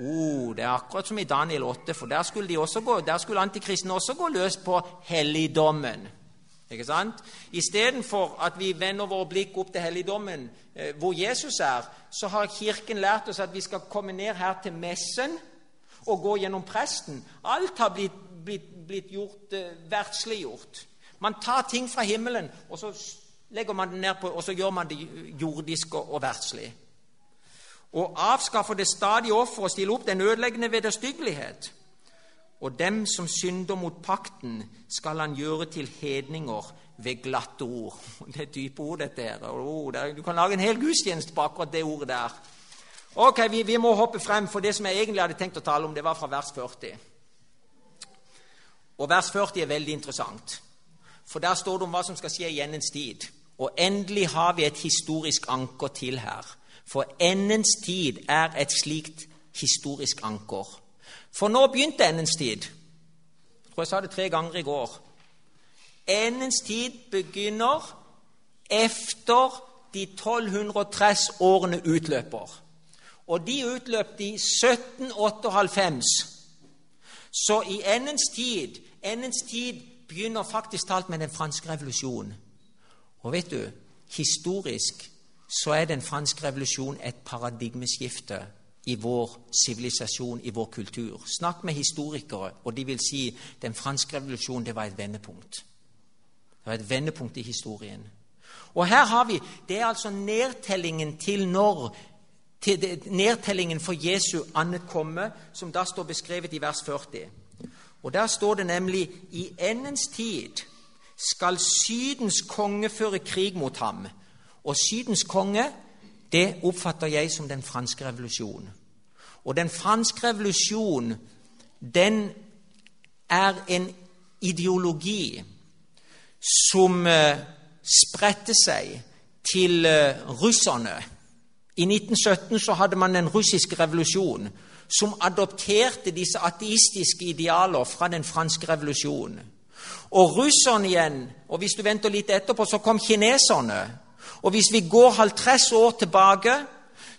[SPEAKER 1] Oh, det er akkurat som i Daniel 8, for der skulle, de også gå, der skulle antikristne også gå løs på helligdommen. Ikke sant? Istedenfor at vi vender våre blikk opp til helligdommen, eh, hvor Jesus er, så har Kirken lært oss at vi skal komme ned her til messen og gå gjennom presten. Alt har blitt, blitt, blitt gjort eh, verdsliggjort. Man tar ting fra himmelen, og så legger man det ned på, og så gjør man det jordisk og, og verdslig. Og avskaffer det stadige offer og stiller opp den ødeleggende vederstyggelighet. Og dem som synder mot pakten, skal han gjøre til hedninger ved glatte ord. <laughs> Det er dype ord, dette her. Oh, du kan lage en hel gudstjeneste på akkurat det ordet der. Ok, vi, vi, må hoppe frem, for det som jeg egentlig hadde tenkt å tale om, det var fra vers 40. Og vers 40 er veldig interessant, for der står det om hva som skal skje i endens tid. Og endelig har vi et historisk anker til her. For endens tid er et slikt historisk anker. For nå begynte endens tid. Jeg tror jeg sa det tre ganger i går. Endens tid begynner efter de 1230 årene utløper. Og de utløp i 1798. Så i endens tid, endens tid begynner faktisk talt med den franske revolusjonen. Og vet du, historisk så er den franske revolusjonen et paradigmeskifte i vår sivilisasjon, i vår kultur. Snakk med historikere, og de vil si den franske revolusjonen det var et vendepunkt. Det var et vendepunkt i historien. Og her har vi Det er altså nedtellingen til når til det, nedtellingen for Jesu annet komme, som da står beskrevet i vers 40. Og Der står det nemlig i endens tid skal Sydens konge føre krig mot ham. Og Sydens konge det oppfatter jeg som den franske revolusjon. Og den franske revolusjon, den er en ideologi som uh, spredte seg til uh, russerne. I 1917 så hadde man den russiske revolusjon, som adopterte disse ateistiske idealer fra den franske revolusjonen. Og russerne igjen, og hvis du venter litt etterpå, så kom kineserne. Og hvis vi går 50 år tilbake,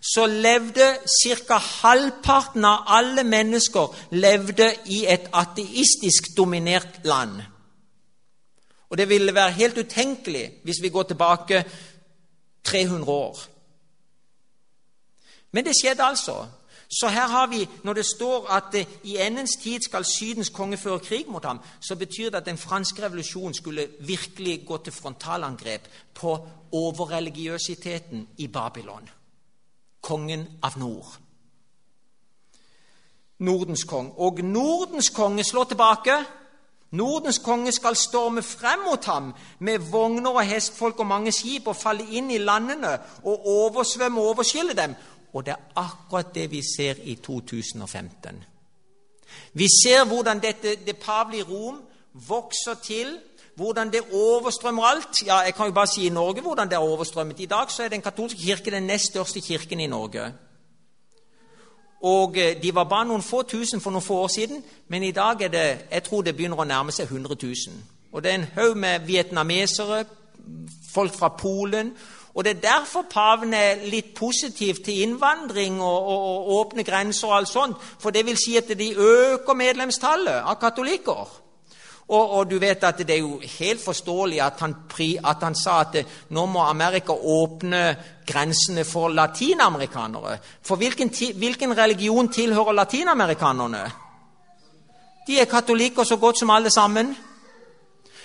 [SPEAKER 1] så levde ca. halvparten av alle mennesker levde i et ateistisk dominert land. Og det ville være helt utenkelig hvis vi går tilbake 300 år. Men det skjedde altså. Så her har vi, når det står at eh, i endens tid skal Sydens konge føre krig mot ham, så betyr det at den franske revolusjonen skulle virkelig gå til frontalangrep på overreligiøsiteten i Babylon. Kongen av nord. Nordens kong. Og Nordens konge slår tilbake. Nordens konge skal storme frem mot ham med vogner og hestfolk og mange skip og falle inn i landene og oversvømme og overskylle dem. Og det er akkurat det vi ser i 2015. Vi ser hvordan dette, det pavelige Rom vokser til, hvordan det overstrømmer alt. Ja, Jeg kan jo bare si i Norge hvordan det er overstrømmet. I dag så er Den katolske kirke den nest største kirken i Norge. Og eh, De var bare noen få tusen for noen få år siden, men i dag er det jeg tror det begynner å nærme seg 100 000. Og Det er en haug med vietnamesere, folk fra Polen og Det er derfor paven er litt positiv til innvandring og, og, og åpne grenser og alt sånt. For det vil si at de øker medlemstallet av katolikker. Og, og, du vet at det er jo helt forståelig at han, at han sa at nå må Amerika åpne grensene for latinamerikanere. For hvilken, hvilken religion tilhører latinamerikanerne? De er katolikker så godt som alle sammen.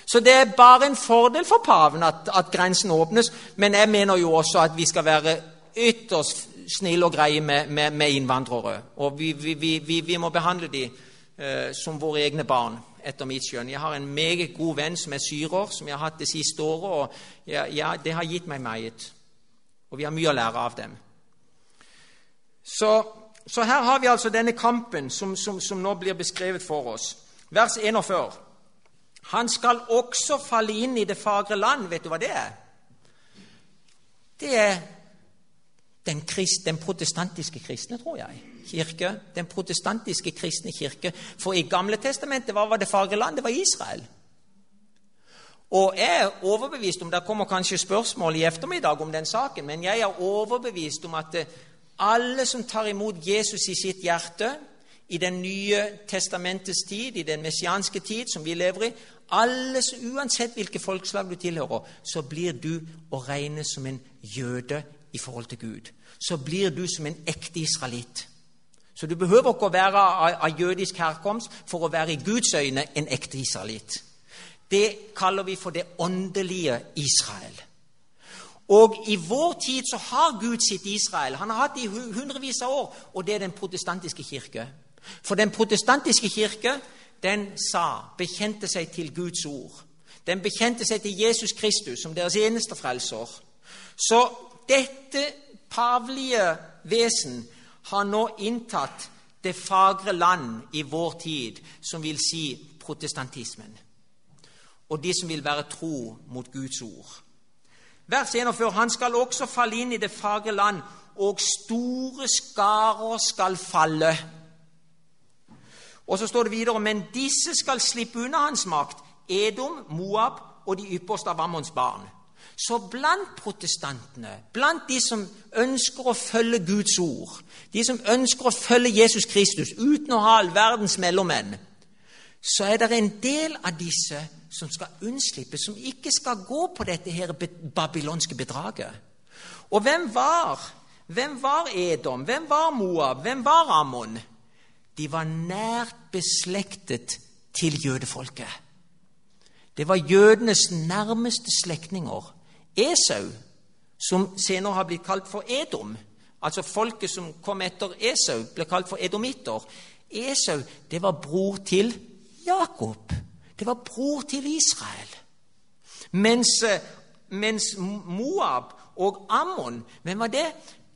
[SPEAKER 1] Så det er bare en fordel for paven at, at grensen åpnes. Men jeg mener jo også at vi skal være ytterst snille og greie med, med, med innvandrere. Og vi, vi, vi, vi, må behandle dem eh, som våre egne barn, etter mitt skjønn. Jeg har en meget god venn som er syrer, som jeg har hatt det siste året. og jeg, jeg, Det har gitt meg meget. Og vi har mye å lære av dem. Så, så her har vi altså denne kampen som, som, som nå blir beskrevet for oss. Vers 41. Han skal også falle inn i det fagre land. Vet du hva det er? Det er den, krist, den protestantiske kristne, tror jeg. Kirke. Den protestantiske kristne kirke. For i Gamle testamentet, hva var det fagre land? Det var Israel. Og jeg er overbevist om, Det kommer kanskje spørsmål i ettermiddag om den saken, men jeg er overbevist om at alle som tar imot Jesus i sitt hjerte, i Den nye testamentets tid, i den messianske tid som vi lever i, alle, Uansett hvilke folkeslag du tilhører, så blir du å regne som en jøde i forhold til Gud. Så blir du som en ekte israelitt. Så du behøver ikke å være av, jødisk herkomst for å være i Guds øyne en ekte israelitt. Det kaller vi for det åndelige Israel. Og i vår tid så har Gud sitt Israel. Han har hatt det i hundrevis av år, og det er den protestantiske kirke. For den protestantiske kirke den sa, bekjente seg til Guds ord. Den bekjente seg til Jesus Kristus som deres eneste frelser. Så dette pavlige vesen har nå inntatt det fagre land i vår tid, som vil si protestantismen. Og de som vil være tro mot Guds ord. Vers 41. Han skal også falle inn i det fagre land, og store skarer skal falle. Og så står det videre men disse skal slippe unna hans makt, Edom, Moab og de ypperste av Ammons barn. Så blant protestantene, blant de som ønsker å følge Guds ord, de som ønsker å følge Jesus Kristus uten å ha all verdens mellommenn, så er det en del av disse som skal unnslippe, som ikke skal gå på dette her babylonske bedraget. Og hvem var hvem var Edom? Hvem var Moab? Hvem var Ammon? De var nært beslektet til jødefolket. Det var jødenes nærmeste slektninger. Esau, som senere har blitt kalt for Edom, altså folket som kom etter Esau, ble kalt for edomitter. Esau det var bror til Jakob. Det var bror til Israel. Mens, eh, mens Moab og Ammon, hvem var det?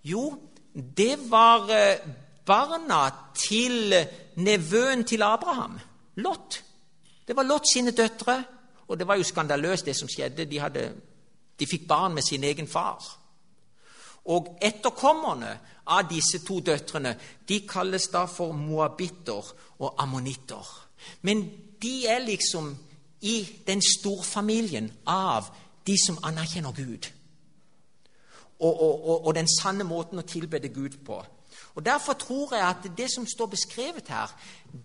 [SPEAKER 1] Jo, det var eh, barna til nevøen til Abraham, Lot. Det var Lot sine døtre. Og det var jo skandaløst, det som skjedde. De, hadde, de fikk barn med sin egen far. Og etterkommerne av disse to døtrene de kalles da for moabitter og ammonitter. Men de er liksom i den storfamilien av de som anerkjenner Gud. Og, og, og, og den sanne måten å tilbede Gud på. Og Derfor tror jeg at det som står beskrevet her,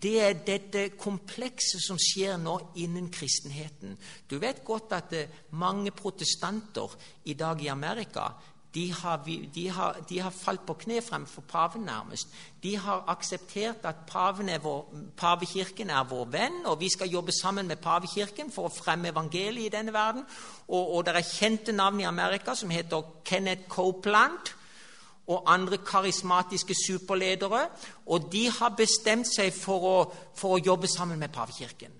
[SPEAKER 1] det er dette komplekset som skjer nå innen kristenheten. Du vet godt at eh, mange protestanter i dag i Amerika de har, de, har, de har, falt på kne fremfor paven, nærmest. De har akseptert at er vår, pavekirken er vår venn, og vi skal jobbe sammen med pavekirken for å fremme evangeliet i denne verden. Og, og det er kjente navn i Amerika som heter Kenneth Copeland og andre karismatiske superledere. Og de har bestemt seg for å, for å jobbe sammen med pavekirken.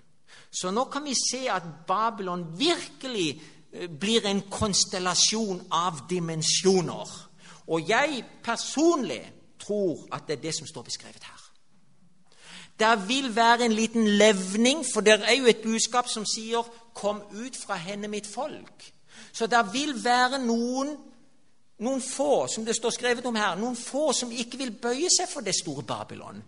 [SPEAKER 1] Så nå kan vi se at Babylon virkelig eh, blir en konstellasjon av dimensjoner. Og jeg personlig tror at det er det som står beskrevet her. Det vil være en liten levning, for det er jo et budskap som sier 'Kom ut fra henne, mitt folk'. Så det vil være noen noen få, som det står skrevet om her, noen få som ikke vil bøye seg for det store Babylon.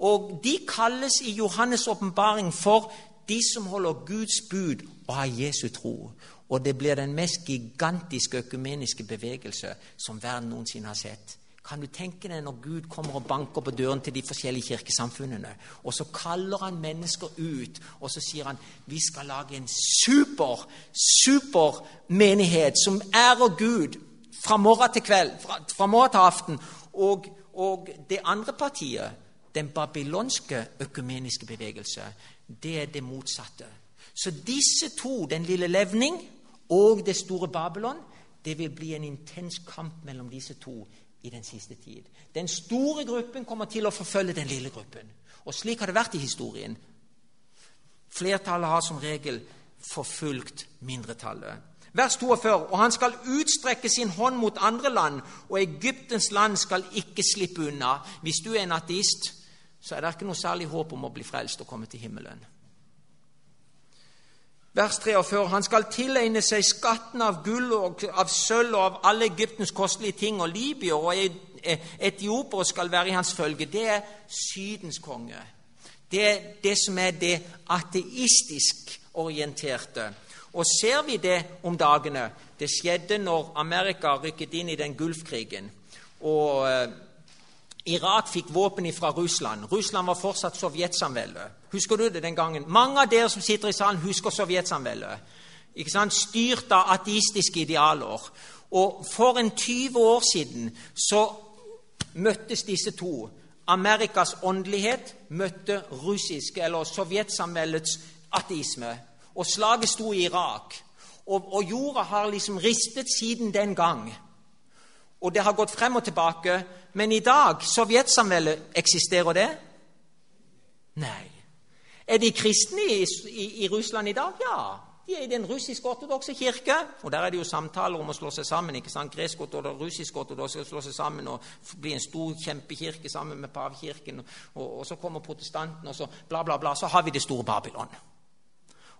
[SPEAKER 1] Og de kalles i Johannes' åpenbaring for de som holder Guds bud og har Jesu tro. Og det blir den mest gigantiske økumeniske bevegelse som verden noensinne har sett. Kan du tenke deg når Gud kommer og banker på døren til de forskjellige kirkesamfunnene, og så kaller han mennesker ut, og så sier han vi skal lage en super, super menighet som ærer Gud fra morgen til kveld, fra, fra morgen til aften. Og, og, det andre partiet, den babylonske økumeniske bevegelse, det er det motsatte. Så disse to, den lille levning og det store Babylon, det vil bli en intens kamp mellom disse to i den siste tid. Den store gruppen kommer til å forfølge den lille gruppen. Og slik har det vært i historien. Flertallet har som regel forfulgt mindretallet. Vers 42.: Og han skal utstrekke sin hånd mot andre land, og Egyptens land skal ikke slippe unna. Hvis du er en ateist, så er det ikke noe særlig håp om å bli frelst og komme til himmelen. Vers 43. Han skal tilegne seg skatten av gull og av sølv og av alle Egyptens kostelige ting, og libyer og etiopere skal være i hans følge. Det er Sydens konge. Det er det som er det ateistisk orienterte. Og ser vi det om dagene Det skjedde når Amerika rykket inn i den Gulfkrigen. Og eh, Irak fikk våpen fra Russland. Russland var fortsatt sovjetsamveldet. Husker du det den gangen? Mange av dere som sitter i salen, husker sovjetsamveldet. Styrt av ateistiske idealer. Og for en 20 år siden så møttes disse to. Amerikas åndelighet møtte russiske, eller sovjetsamveldets ateisme og slaget sto i Irak. Og, og, jorda har liksom ristet siden den gang. Og det har gått frem og tilbake. Men i dag Sovjetsamveldet, eksisterer det? Nei. Er de kristne i, i, i Russland i dag? Ja. De er i den russisk-ortodokse kirke. Og der er det jo samtaler om å slå seg sammen. ikke sant? Gresk-ortodokse og russisk-ortodokse slå seg sammen og bli en stor kjempekirke sammen med pavekirken. Og, og, så kommer protestanten, og så bla, bla, bla. Så har vi det store Babylon.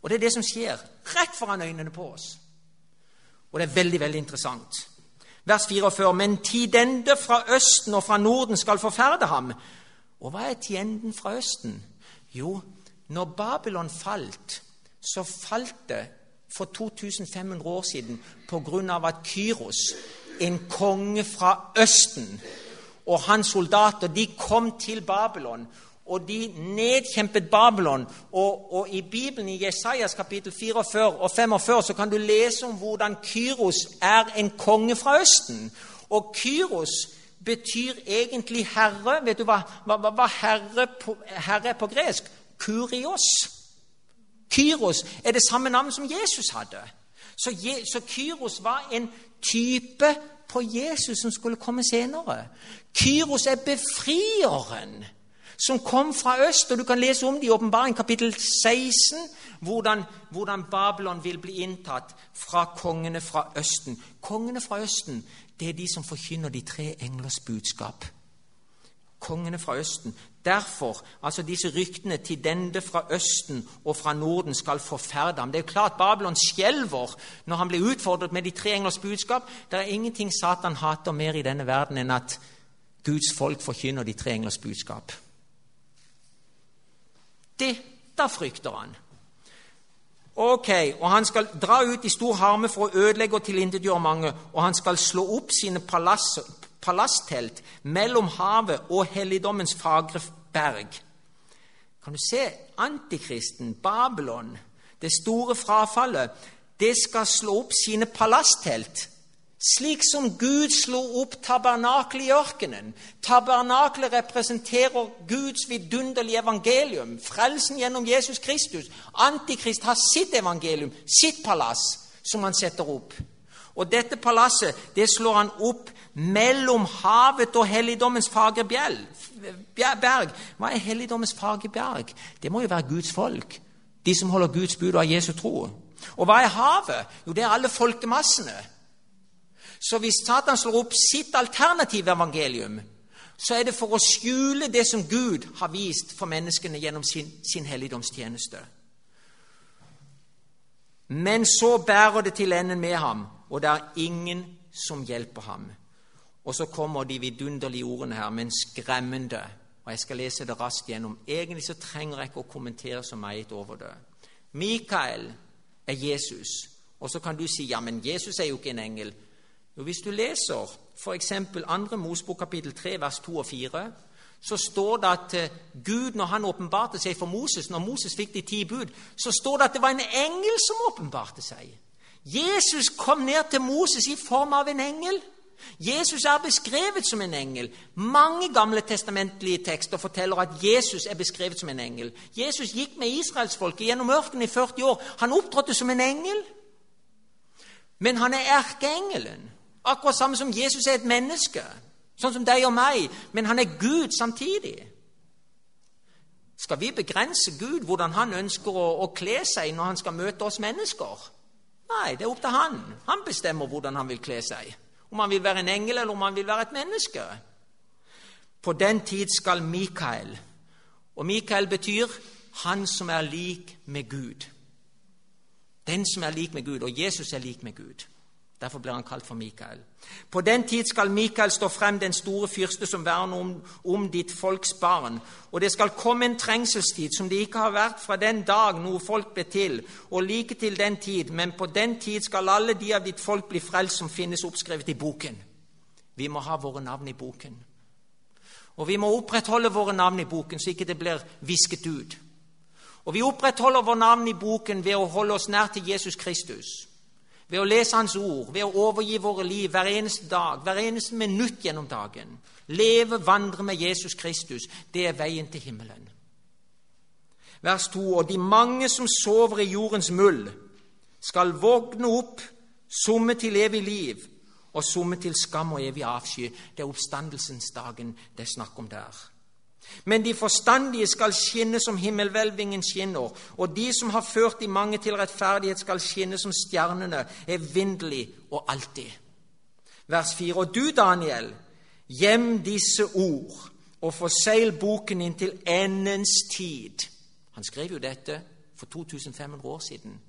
[SPEAKER 1] Og det er det som skjer rett foran øynene på oss. Og det er veldig, veldig interessant. Vers 44.: Men tidende fra Østen og fra Norden skal forferde ham. Og hva er tienden fra Østen? Jo, når Babylon falt, så falt det for 2500 år siden av at Kyros, en konge fra Østen, og hans soldater de kom til Babylon og de nedkjempet Babylon. Og, og, I Bibelen, i Jesajas kapittel 44 og 45, så kan du lese om hvordan Kyros er en konge fra Østen. Og Kyros betyr egentlig herre. Vet du hva, hva, hva herre, på, herre er på gresk? Kurios. Kyros er det samme navn som Jesus hadde. Så, så Kyros var en type på Jesus som skulle komme senere. Kyros er befrieren som kom fra øst. og Du kan lese om det i Åpenbaring kapittel 16, hvordan, hvordan, Babylon vil bli inntatt fra kongene fra Østen. Kongene fra Østen det er de som forkynner de tre englers budskap. Kongene fra Østen. Derfor, altså disse ryktene til dende fra Østen og fra Norden skal forferde ham. Det er jo klart Babylon skjelver når han blir utfordret med de tre englers budskap. Det er ingenting Satan hater mer i denne verden enn at Guds folk forkynner de tre englers budskap. Dette frykter han. Ok, og Han skal dra ut i stor harme for å ødelegge og tilintetgjøre mange, og han skal slå opp sine palasstelt mellom havet og helligdommens fagre berg. Kan du se antikristen, Babylon, det store frafallet, det skal slå opp sine palasstelt slik som Gud slo opp tabernakelet i ørkenen. Tabernakelet representerer Guds vidunderlige evangelium, frelsen gjennom Jesus Kristus. Antikrist har sitt evangelium, sitt palass, som han setter opp. Og dette palasset det slår han opp mellom havet og helligdommens fagre berg. Hva er helligdommens fagre berg? Det må jo være Guds folk. De som holder Guds bud og har Jesu tro. Og hva er havet? Jo, det er alle folkemassene. Så hvis Satan slår opp sitt alternative evangelium, så er det for å skjule det som Gud har vist for menneskene gjennom sin, sin helligdomstjeneste. Men så bærer det til enden med ham, og det er ingen som hjelper ham. Og så kommer de vidunderlige ordene her, men skremmende. Og Jeg skal lese det raskt gjennom. Egentlig så trenger jeg ikke å kommentere så meget over det. Mikael er Jesus. Og så kan du si ja, men Jesus er jo ikke en engel. Jo, Hvis du leser f.eks. 2. Mosbok kapittel 3, vers 2 og 4, så står det at eh, Gud, når han åpenbarte seg for Moses, når Moses fikk de ti bud, så står det at det var en engel som åpenbarte seg. Jesus kom ned til Moses i form av en engel. Jesus er beskrevet som en engel. Mange gamle testamentlige tekster forteller at Jesus er beskrevet som en engel. Jesus gikk med israelsfolket gjennom ørkenen i 40 år. Han opptrådte som en engel. Men han er erkeengelen. Akkurat samme som Jesus er et menneske, sånn som deg og meg, men han er Gud samtidig. Skal vi begrense Gud hvordan han ønsker å, å kle seg når han skal møte oss mennesker? Nei, det er opp til han. Han bestemmer hvordan han vil kle seg. Om han vil være en engel, eller om han vil være et menneske. På den tid skal Mikael Og Mikael betyr han som er lik med Gud. Den som er lik med Gud. Og Jesus er lik med Gud. Derfor blir han kalt for Mikael. På den tid skal Mikael stå frem, den store fyrste som verner om, om, ditt folks barn. Og det skal komme en trengselstid som det ikke har vært fra den dag noe folk ble til, og like til den tid, men på den tid skal alle de av ditt folk bli frelst som finnes oppskrevet i boken. Vi må ha våre navn i boken. Og vi må opprettholde våre navn i boken, så ikke det blir visket ut. Og vi opprettholder vår navn i boken ved å holde oss nær til Jesus Kristus ved å lese Hans ord, ved å overgi våre liv hver eneste dag, hver eneste minutt gjennom dagen. Leve, vandre med Jesus Kristus. Det er veien til himmelen. Vers 2.: Og de mange som sover i jordens muld, skal vågne opp, somme til evig liv, og somme til skam og evig avsky. Det er oppstandelsens dagen det er snakk om der. Men de forstandige skal skinne som himmelhvelvingen skinner, og de som har ført de mange til rettferdighet, skal skinne som stjernene, evinnelig og alltid. Vers 4. Og du, Daniel, gjem disse ord og forsegl boken inn til endens tid. Han skrev jo dette for 2500 år siden,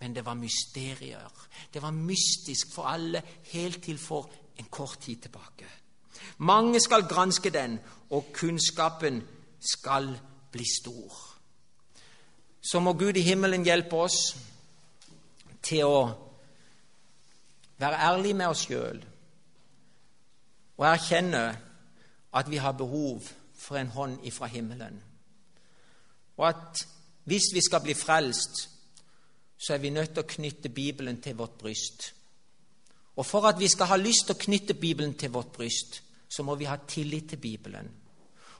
[SPEAKER 1] men det var mysterier. Det var mystisk for alle helt til for en kort tid tilbake. Mange skal granske den, og kunnskapen skal bli stor. Så må Gud i himmelen hjelpe oss til å være ærlige med oss sjøl og erkjenne at vi har behov for en hånd ifra himmelen. Og at hvis vi skal bli frelst, så er vi nødt til å knytte Bibelen til vårt bryst. Og for at vi skal ha lyst til å knytte Bibelen til vårt bryst, så må vi ha tillit til Bibelen.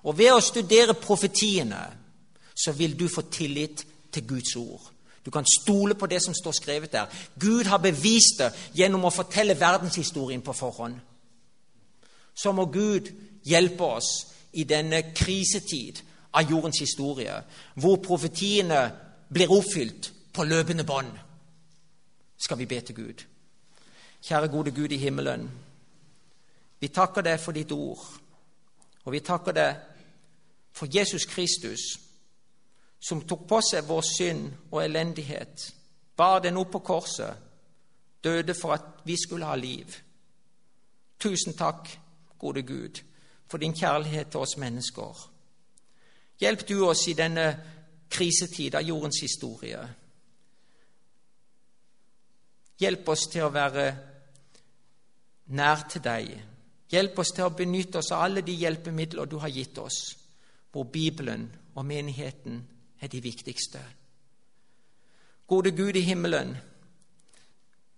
[SPEAKER 1] Og ved å studere profetiene så vil du få tillit til Guds ord. Du kan stole på det som står skrevet der. Gud har bevist det gjennom å fortelle verdenshistorien på forhånd. Så må Gud hjelpe oss i denne krisetid av jordens historie, hvor profetiene blir oppfylt på løpende bånd, skal vi be til Gud. Kjære gode Gud i himmelen. Vi takker deg for ditt ord, og vi takker deg for Jesus Kristus, som tok på seg vår synd og elendighet, bar den opp på korset, døde for at vi skulle ha liv. Tusen takk, gode Gud, for din kjærlighet til oss mennesker. Hjelp du oss i denne krisetid av jordens historie. Hjelp oss til å være nær til deg. Hjelp oss til å benytte oss av alle de hjelpemidler du har gitt oss, hvor Bibelen og menigheten er de viktigste. Gode Gud i himmelen,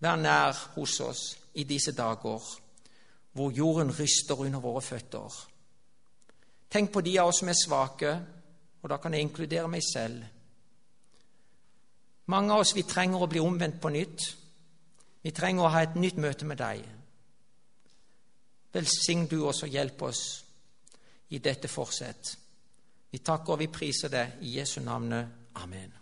[SPEAKER 1] vær nær hos oss i disse dager, hvor jorden ryster under våre føtter. Tenk på de av oss som er svake, og da kan jeg inkludere meg selv. Mange av oss vi trenger å bli omvendt på nytt. Vi trenger å ha et nytt møte med deg. Velsign du oss og hjelp oss i dette fortsett. Vi takker og vi priser deg i Jesu navn. Amen.